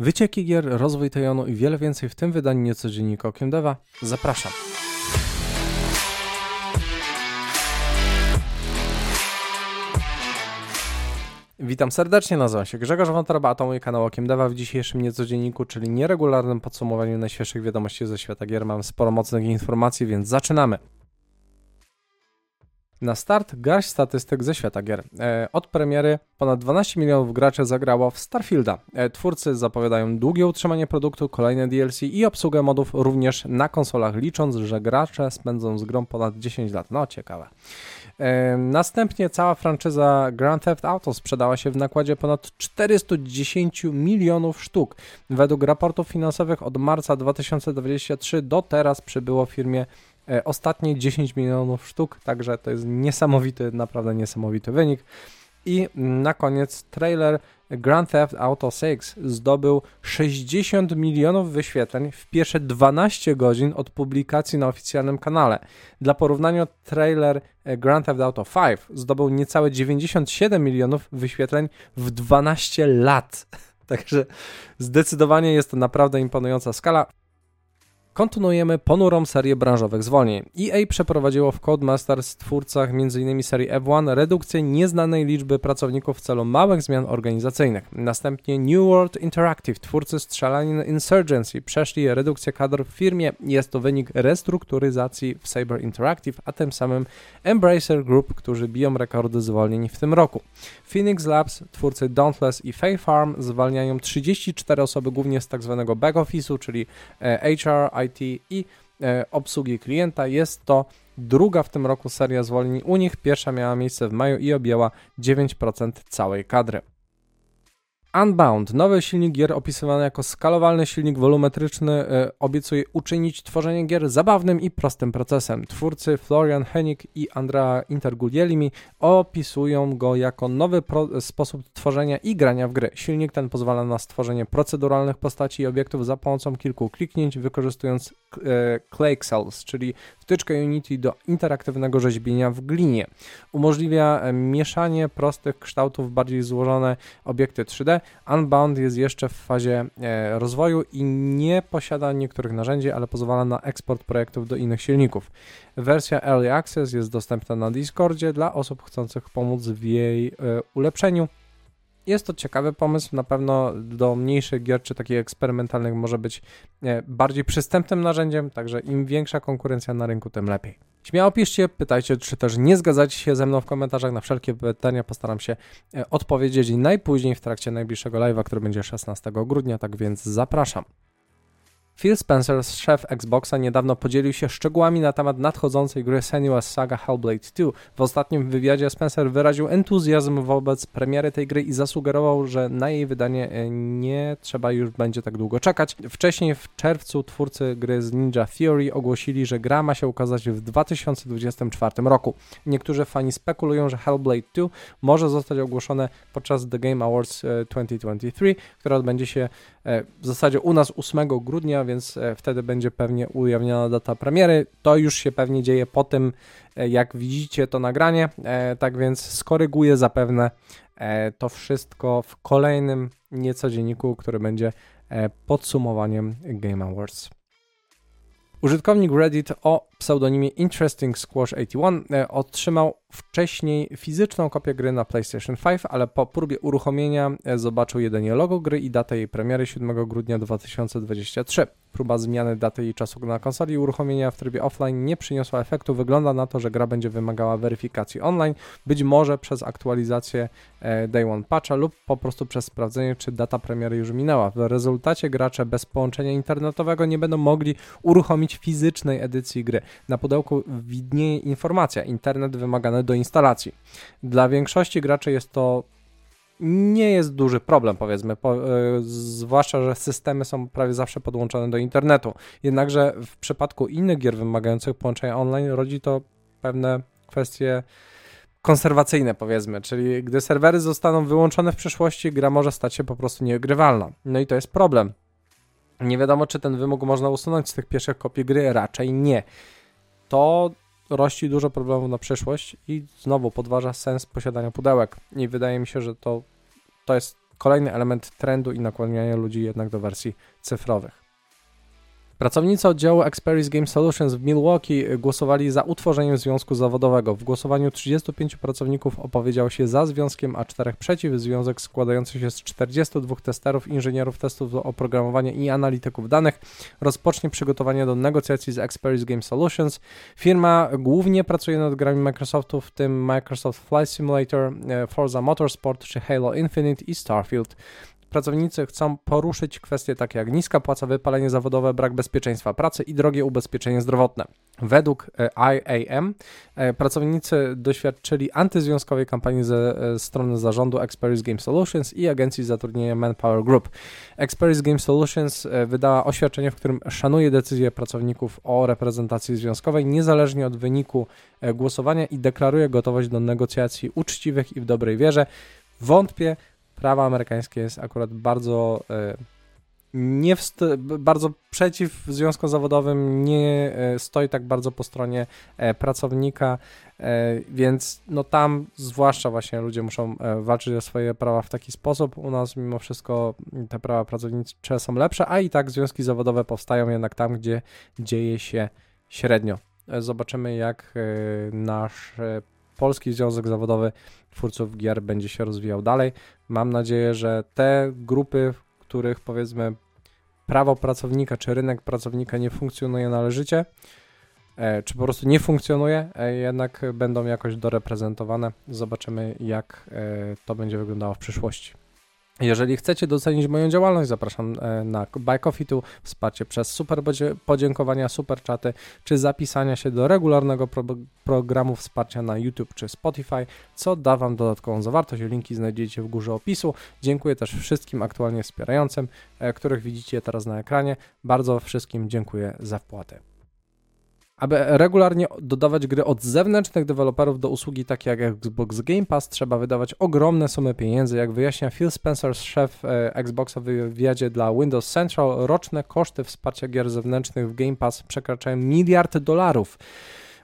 Wycieki gier, rozwój Tejonu i wiele więcej w tym wydaniu nieco dziennika Okiem Deva. Zapraszam. Witam serdecznie, nazywam się Grzegorz Wątroba, a to mój kanał Okiem Deva. W dzisiejszym niecodzienniku, czyli nieregularnym podsumowaniu najświeższych wiadomości ze świata gier mam sporo mocnych informacji, więc zaczynamy. Na start garść statystyk ze świata gier. E, od premiery ponad 12 milionów graczy zagrało w Starfielda. E, twórcy zapowiadają długie utrzymanie produktu, kolejne DLC i obsługę modów również na konsolach, licząc, że gracze spędzą z grą ponad 10 lat. No, ciekawe. E, następnie cała franczyza Grand Theft Auto sprzedała się w nakładzie ponad 410 milionów sztuk. Według raportów finansowych od marca 2023 do teraz przybyło firmie ostatnie 10 milionów sztuk, także to jest niesamowity, naprawdę niesamowity wynik. I na koniec trailer Grand Theft Auto 6 zdobył 60 milionów wyświetleń w pierwsze 12 godzin od publikacji na oficjalnym kanale. Dla porównania trailer e, Grand Theft Auto 5 zdobył niecałe 97 milionów wyświetleń w 12 lat. Także zdecydowanie jest to naprawdę imponująca skala. Kontynuujemy ponurą serię branżowych zwolnień. EA przeprowadziło w Codemasters twórcach m.in. serii F1 redukcję nieznanej liczby pracowników w celu małych zmian organizacyjnych. Następnie New World Interactive, twórcy strzelanin Insurgency, przeszli redukcję kadr w firmie. Jest to wynik restrukturyzacji w Saber Interactive, a tym samym Embracer Group, którzy biją rekordy zwolnień w tym roku. Phoenix Labs, twórcy Dauntless i Fae Farm zwalniają 34 osoby głównie z tzw. Tak back office'u, czyli HR, e, IT i e, obsługi klienta. Jest to druga w tym roku seria zwolnień u nich. Pierwsza miała miejsce w maju i objęła 9% całej kadry. Unbound, nowy silnik gier opisywany jako skalowalny silnik wolumetryczny, e, obiecuje uczynić tworzenie gier zabawnym i prostym procesem. Twórcy Florian Henik i Andrea Intergulielmi opisują go jako nowy sposób tworzenia i grania w gry. Silnik ten pozwala na stworzenie proceduralnych postaci i obiektów za pomocą kilku kliknięć, wykorzystując e, Clay Cells, czyli wtyczkę Unity do interaktywnego rzeźbienia w glinie. Umożliwia e, mieszanie prostych kształtów bardziej złożone obiekty 3D Unbound jest jeszcze w fazie e, rozwoju i nie posiada niektórych narzędzi, ale pozwala na eksport projektów do innych silników. Wersja Early Access jest dostępna na Discordzie dla osób chcących pomóc w jej e, ulepszeniu. Jest to ciekawy pomysł, na pewno do mniejszych gier czy takich eksperymentalnych może być e, bardziej przystępnym narzędziem, także im większa konkurencja na rynku, tym lepiej. Śmiało piszcie, pytajcie, czy też nie zgadzacie się ze mną w komentarzach. Na wszelkie pytania postaram się e, odpowiedzieć najpóźniej w trakcie najbliższego live'a, który będzie 16 grudnia, tak więc zapraszam. Phil Spencer, szef Xboxa, niedawno podzielił się szczegółami na temat nadchodzącej gry Senua's Saga Hellblade 2. W ostatnim wywiadzie Spencer wyraził entuzjazm wobec premiery tej gry i zasugerował, że na jej wydanie e, nie trzeba już będzie tak długo czekać. Wcześniej w czerwcu twórcy gry z Ninja Theory ogłosili, że gra ma się ukazać w 2024 roku. Niektórzy fani spekulują, że Hellblade 2 może zostać ogłoszone podczas The Game Awards 2023, e, która odbędzie się e, w zasadzie u nas 8 grudnia, więc e, wtedy będzie pewnie ujawniona data premiery. To już się pewnie dzieje po tym, e, jak widzicie to nagranie, e, tak więc skoryguję zapewne to wszystko w kolejnym niecodzienniku, który będzie podsumowaniem Game Awards. Użytkownik Reddit o pseudonimie Interesting Squash 81 otrzymał wcześniej fizyczną kopię gry na PlayStation 5, ale po próbie uruchomienia zobaczył jedynie logo gry i datę jej premiery 7 grudnia 2023. Próba zmiany daty i czasu na konsoli i uruchomienia w trybie offline nie przyniosła efektu. Wygląda na to, że gra będzie wymagała weryfikacji online, być może przez aktualizację e, Day One Patcha lub po prostu przez sprawdzenie, czy data premiery już minęła. W rezultacie gracze bez połączenia internetowego nie będą mogli uruchomić fizycznej edycji gry. Na pudełku widnieje informacja: internet wymagany do instalacji. Dla większości graczy jest to nie jest duży problem, powiedzmy, po, e, zwłaszcza, że systemy są prawie zawsze podłączone do internetu. Jednakże w przypadku innych gier wymagających połączenia online rodzi to pewne kwestie konserwacyjne, powiedzmy, czyli gdy serwery zostaną wyłączone w przyszłości, gra może stać się po prostu niegrywalna. No i to jest problem. Nie wiadomo, czy ten wymóg można usunąć z tych pierwszych kopii gry, raczej nie. To rości dużo problemów na przyszłość i znowu podważa sens posiadania pudełek. I wydaje mi się, że to, to jest kolejny element trendu i nakłaniania ludzi jednak do wersji cyfrowych. Pracownicy oddziału Experis Game Solutions w Milwaukee głosowali za utworzeniem związku zawodowego. W głosowaniu 35 pracowników opowiedziało się za związkiem, a 4 przeciw. Związek składający się z 42 testerów, inżynierów testów do oprogramowania i analityków danych rozpocznie przygotowanie do negocjacji z Experis Game Solutions. Firma głównie pracuje nad grami Microsoftu, w tym Microsoft Flight Simulator, e, Forza Motorsport czy Halo Infinite i Starfield pracownicy chcą poruszyć kwestie takie jak niska płaca, wypalenie zawodowe, brak bezpieczeństwa pracy i drogie ubezpieczenie zdrowotne. Według e, IAM e, pracownicy doświadczyli antyzwiązkowej kampanii ze e, strony zarządu Experis Game Solutions i agencji zatrudnienia Manpower Group. Experis Game Solutions wydała oświadczenie, w którym szanuje decyzję pracowników o reprezentacji związkowej niezależnie od wyniku głosowania i deklaruje gotowość do negocjacji uczciwych i w dobrej wierze. Wątpię, prawo amerykańskie jest akurat bardzo e, nie bardzo przeciw związkom zawodowym, nie e, stoi tak bardzo po stronie e, pracownika, więc no tam zwłaszcza właśnie ludzie muszą walczyć o swoje prawa w taki sposób. U nas mimo wszystko te prawa pracownicze są lepsze, a i tak związki zawodowe powstają jednak tam, gdzie dzieje się średnio. Zobaczymy jak nasz Polski Związek Zawodowy Twórców Gier będzie się rozwijał dalej. Mam nadzieję, że te grupy, w których powiedzmy prawo pracownika czy rynek pracownika nie funkcjonuje należycie, e, czy po prostu nie funkcjonuje, e, jednak będą jakoś doreprezentowane. Zobaczymy, jak e, to będzie wyglądało w przyszłości. Jeżeli chcecie docenić moją działalność, zapraszam e, na Buy Coffee tu, wsparcie przez super podziękowania, super czaty, czy zapisania się do regularnego pro programu wsparcia na YouTube czy Spotify, co da Wam dodatkową zawartość. Linki znajdziecie w górze opisu. Dziękuję też wszystkim aktualnie wspierającym, e, których widzicie teraz na ekranie. Bardzo wszystkim dziękuję za wpłatę. Aby regularnie dodawać gry od zewnętrznych deweloperów do usługi takie jak Xbox Game Pass, trzeba wydawać ogromne sumy pieniędzy. Jak wyjaśnia Phil Spencer, szef e, Xboxa w wywiadzie dla Windows Central, roczne koszty wsparcia gier zewnętrznych w Game Pass przekraczają miliard dolarów.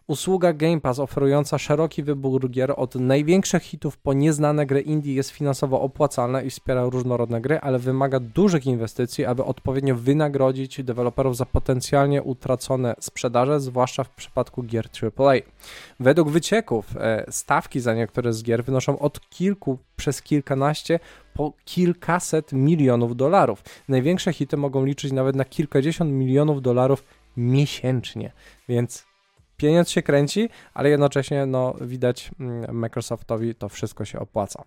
Usługa Game Pass oferująca szeroki wybór gier od największych hitów po nieznane gry indie jest finansowo opłacalna i wspiera różnorodne gry, ale wymaga dużych inwestycji, aby odpowiednio wynagrodzić deweloperów za potencjalnie utracone sprzedaże, zwłaszcza w przypadku gier AAA. Według wycieków e, stawki za niektóre z gier wynoszą od kilku przez kilkanaście po kilkaset milionów dolarów. Największe hity mogą liczyć nawet na kilkadziesiąt milionów dolarów miesięcznie, więc pieniądz się kręci, ale jednocześnie no, widać mm, Microsoftowi to wszystko się opłaca.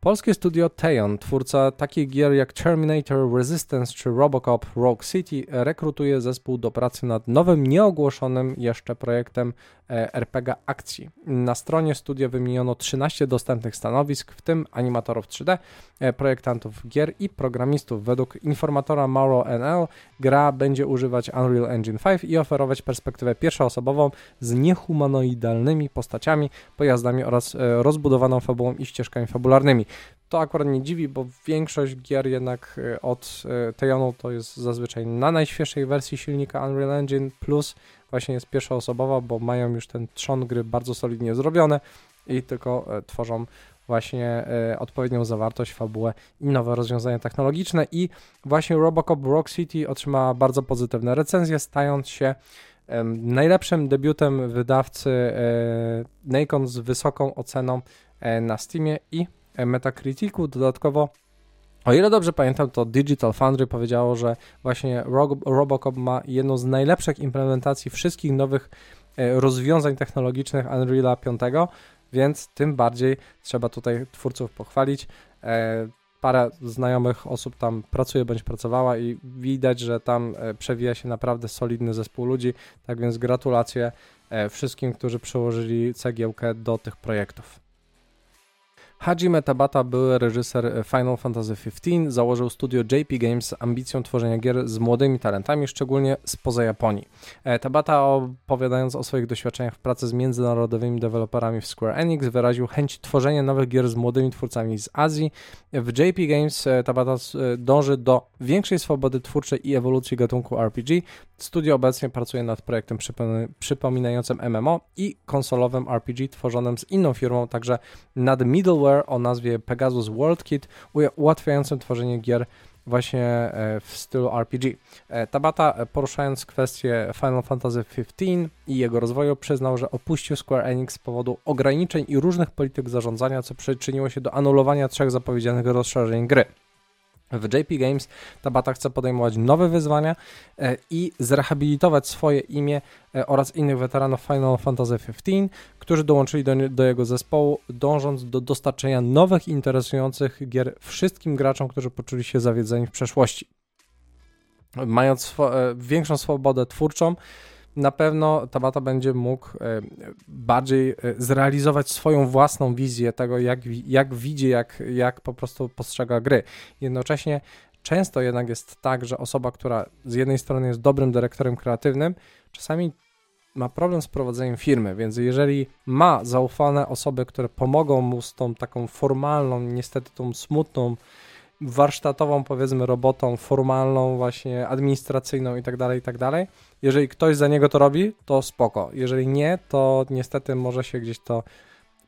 Polskie studio Teon, twórca takich gier jak Terminator, Resistance czy Robocop Rogue City, rekrutuje zespół do pracy nad nowym, nieogłoszonym jeszcze projektem e, RPG akcji. Na stronie studia wymieniono 13 dostępnych stanowisk, w tym animatorów 3D, e, projektantów gier i programistów. Według informatora Mauro NL gra będzie używać Unreal Engine 5 i oferować perspektywę pierwszoosobową z niehumanoidalnymi postaciami, pojazdami oraz e, rozbudowaną fabułą i ścieżkami fabularnymi. To akurat nie dziwi, bo większość gier jednak e, od e, Tejonu to jest zazwyczaj na najświeższej wersji silnika Unreal Engine plus właśnie jest pierwszoosobowa, bo mają już ten trzon gry bardzo solidnie zrobione i tylko e, tworzą właśnie odpowiednią zawartość, fabułę i nowe rozwiązania technologiczne. I właśnie Robocop Rock City otrzymała bardzo pozytywne recenzje, stając się najlepszym debiutem wydawcy Nacon z wysoką oceną na Steamie i Metacriticu. Dodatkowo, o ile dobrze pamiętam, to Digital Foundry powiedziało, że właśnie Robocop ma jedną z najlepszych implementacji wszystkich nowych e, rozwiązań technologicznych Unreal'a 5, więc tym bardziej trzeba tutaj twórców pochwalić. E, parę znajomych osób tam pracuje bądź pracowała i widać, że tam e, przewija się naprawdę solidny zespół ludzi. Tak więc gratulacje wszystkim, którzy przyłożyli cegiełkę do tych projektów. Hajime Tabata, były reżyser Final Fantasy XV, założył studio JP Games z ambicją tworzenia gier z młodymi talentami, szczególnie spoza Japonii. E, Tabata, opowiadając o swoich doświadczeniach w pracy z międzynarodowymi deweloperami w Square Enix, wyraził chęć tworzenia nowych gier z młodymi twórcami z Azji. W JP Games e, Tabata e, dąży do większej swobody twórczej i ewolucji gatunku RPG. Studio obecnie pracuje nad projektem przypominającym MMO i konsolowym RPG tworzonym z inną firmą, także nad middleware o nazwie Pegasus World Kit, ułatwiającym tworzenie gier właśnie e, w stylu RPG. E, Tabata, e, poruszając kwestię Final Fantasy XV i jego rozwoju, przyznał, że opuścił Square Enix z powodu ograniczeń i różnych polityk zarządzania, co przyczyniło się do anulowania trzech zapowiedzianych rozszerzeń gry. W JP Games Tabata chce podejmować nowe wyzwania e, i zrehabilitować swoje imię e, oraz innych weteranów Final Fantasy XV, którzy dołączyli do, do, jego zespołu, dążąc do dostarczenia nowych, interesujących gier wszystkim graczom, którzy poczuli się zawiedzeni w przeszłości. Mając swo e, większą swobodę twórczą, na pewno Tabata będzie mógł e, bardziej e, zrealizować swoją własną wizję tego, jak, jak widzi, jak, jak po prostu postrzega gry. Jednocześnie często jednak jest tak, że osoba, która z jednej strony jest dobrym dyrektorem kreatywnym, czasami ma problem z prowadzeniem firmy, więc jeżeli ma zaufane osoby, które pomogą mu z tą taką formalną, niestety tą smutną warsztatową, powiedzmy, robotą formalną, właśnie administracyjną i tak dalej, i tak dalej. Jeżeli ktoś za niego to robi, to spoko. Jeżeli nie, to niestety może się gdzieś to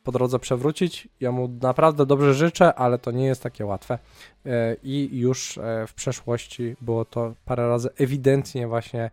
po drodze przewrócić. Ja mu naprawdę dobrze życzę, ale to nie jest takie łatwe. E, I już e, w przeszłości było to parę razy ewidentnie właśnie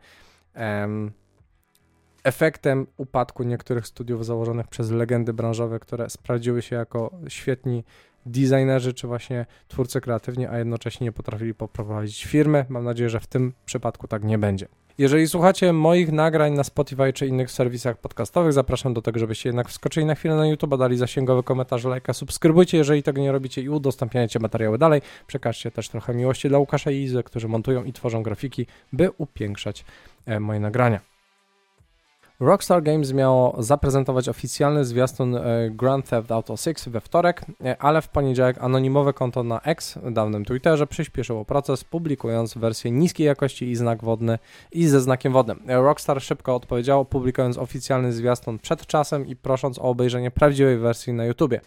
efektem upadku niektórych studiów założonych przez legendy branżowe, które sprawdziły się jako świetni designerzy czy właśnie twórcy kreatywni, a jednocześnie nie potrafili poprowadzić firmy. Mam nadzieję, że w tym przypadku tak nie będzie. Jeżeli słuchacie moich nagrań na Spotify czy innych serwisach podcastowych, zapraszam do tego, żebyście jednak wskoczyli na chwilę na YouTube, dali zasięgowy komentarz, lajka, subskrybujcie, jeżeli tego nie robicie i udostępniajcie materiały dalej. Przekażcie też trochę miłości dla Łukasza i Izy, którzy montują i tworzą grafiki, by upiększać e, moje nagrania. Rockstar Games miało zaprezentować oficjalny zwiastun e, Grand Theft Auto 6 we wtorek, e, ale w poniedziałek anonimowe konto na X, dawnym Twitterze, przyspieszyło proces, publikując wersję niskiej jakości i znak wodny i ze znakiem wodnym. E, Rockstar szybko odpowiedziało, publikując oficjalny zwiastun przed czasem i prosząc o obejrzenie prawdziwej wersji na YouTubie.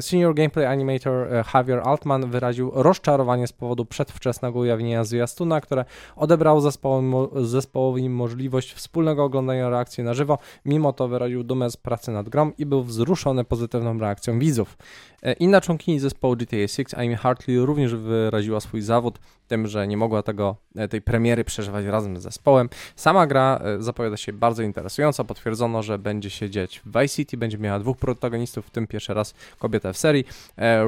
Senior Gameplay Animator Javier Altman wyraził rozczarowanie z powodu przedwczesnego ujawnienia zwiastuna, które odebrało zespołowi, zespołowi możliwość wspólnego oglądania reakcję na żywo. Mimo to wyraził dumę z pracy nad grą i był wzruszony pozytywną reakcją widzów. E, inna członkini zespołu GTA 6, Amy Hartley, również wyraziła swój zawód tym, że nie mogła tego, e, tej premiery przeżywać razem z zespołem. Sama gra e, zapowiada się bardzo interesująco. Potwierdzono, że będzie się dziać w Vice City, będzie miała dwóch protagonistów, w tym pierwszy raz kobietę w serii.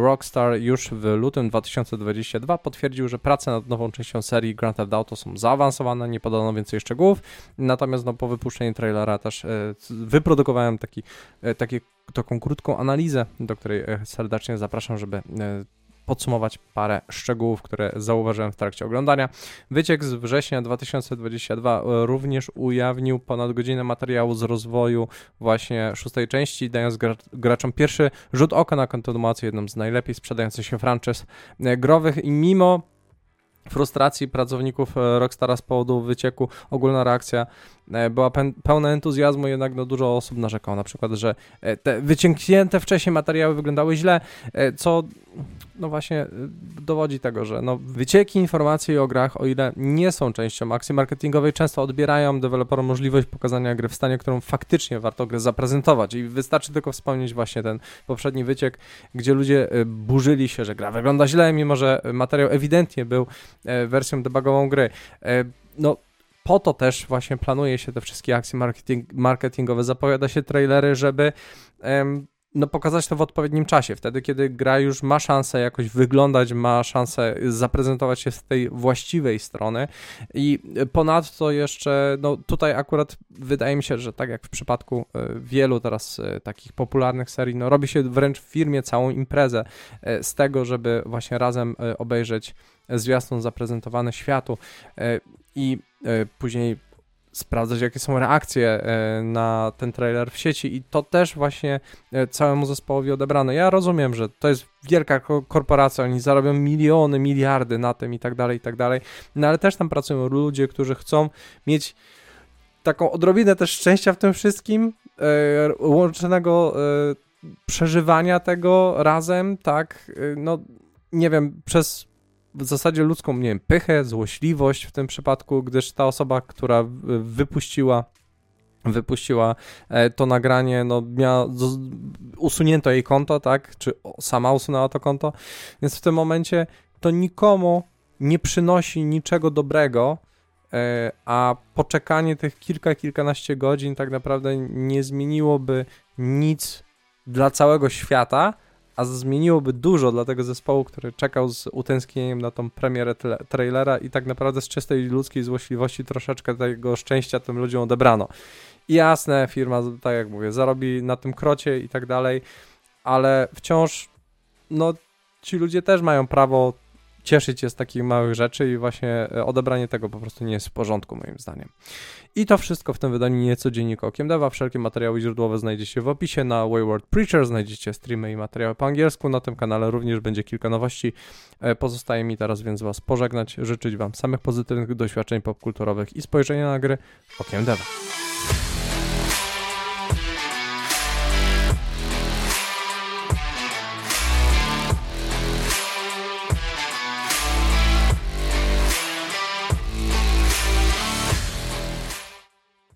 Rockstar już w lutym 2022 potwierdził, że prace nad nową częścią serii Grand Theft Auto są zaawansowane, nie podano więcej szczegółów. Natomiast no, po wypuszczeniu trailera też wyprodukowałem taki, taki taką krótką analizę, do której e, serdecznie zapraszam, żeby e, podsumować parę szczegółów, które zauważyłem w trakcie oglądania. Wyciek z września 2022 e, również ujawnił ponad godzinę materiału z rozwoju właśnie szóstej części, dając graczom pierwszy rzut oka na kontynuację jedną z najlepiej sprzedających się franczyz growych i mimo frustracji pracowników e, Rockstara z powodu wycieku, ogólna reakcja e, była pełna entuzjazmu, jednak no, dużo osób narzekało na przykład, że e, te wyciągnięte wcześniej materiały wyglądały źle, co no właśnie dowodzi tego, że no, wycieki informacji o grach, o ile nie są częścią akcji marketingowej, często odbierają deweloperom możliwość pokazania gry w stanie, którą faktycznie warto grę zaprezentować i wystarczy tylko wspomnieć właśnie ten poprzedni wyciek, gdzie ludzie burzyli się, że gra wygląda źle, mimo że materiał ewidentnie był E, wersją debugową gry. E, no, po to też właśnie planuje się te wszystkie akcje marketing, marketingowe, zapowiada się trailery, żeby no, pokazać to w odpowiednim czasie, wtedy kiedy gra już ma szansę jakoś wyglądać, ma szansę zaprezentować się z tej właściwej strony. I ponadto jeszcze, no tutaj akurat wydaje mi się, że tak jak w przypadku e, wielu teraz takich popularnych serii, no robi się wręcz w firmie całą imprezę z tego, żeby właśnie razem obejrzeć zwiastun zaprezentowany światu. E, i e, później sprawdzać, jakie są reakcje e, na ten trailer w sieci i to też właśnie całemu zespołowi odebrano. Ja rozumiem, że to jest wielka korporacja, oni zarobią miliony, miliardy na tym i tak dalej, i tak dalej, no ale też tam pracują ludzie, którzy chcą mieć taką odrobinę też szczęścia w tym wszystkim, łączonego przeżywania tego razem, tak, no nie wiem, przez w zasadzie ludzką, nie wiem, pychę, złośliwość w tym przypadku, gdyż ta osoba, która wypuściła wypuściła e, to nagranie, no miała, usunięto jej konto, tak, czy sama usunęła to konto, więc w tym momencie to nikomu nie przynosi niczego dobrego, e, a poczekanie tych kilka, kilkanaście godzin tak naprawdę nie zmieniłoby nic dla całego świata, a zmieniłoby dużo dla tego zespołu, który czekał z utęsknieniem na tą premierę trailera i tak naprawdę z czystej ludzkiej złośliwości troszeczkę tego szczęścia tym ludziom odebrano. I jasne, firma, tak jak mówię, zarobi na tym krocie i tak dalej, ale wciąż, no, ci ludzie też mają prawo cieszyć się z takich małych rzeczy i właśnie e, odebranie tego po prostu nie jest w porządku moim zdaniem. I to wszystko w tym wydaniu nieco dziennik okiem dewa. Wszelkie materiały źródłowe znajdziecie w opisie na Wayward Preacher, znajdziecie streamy i materiały po angielsku. Na tym kanale również będzie kilka nowości. E, pozostaje mi teraz więc Was pożegnać, życzyć Wam samych pozytywnych doświadczeń popkulturowych i spojrzenia na gry okiem dewa.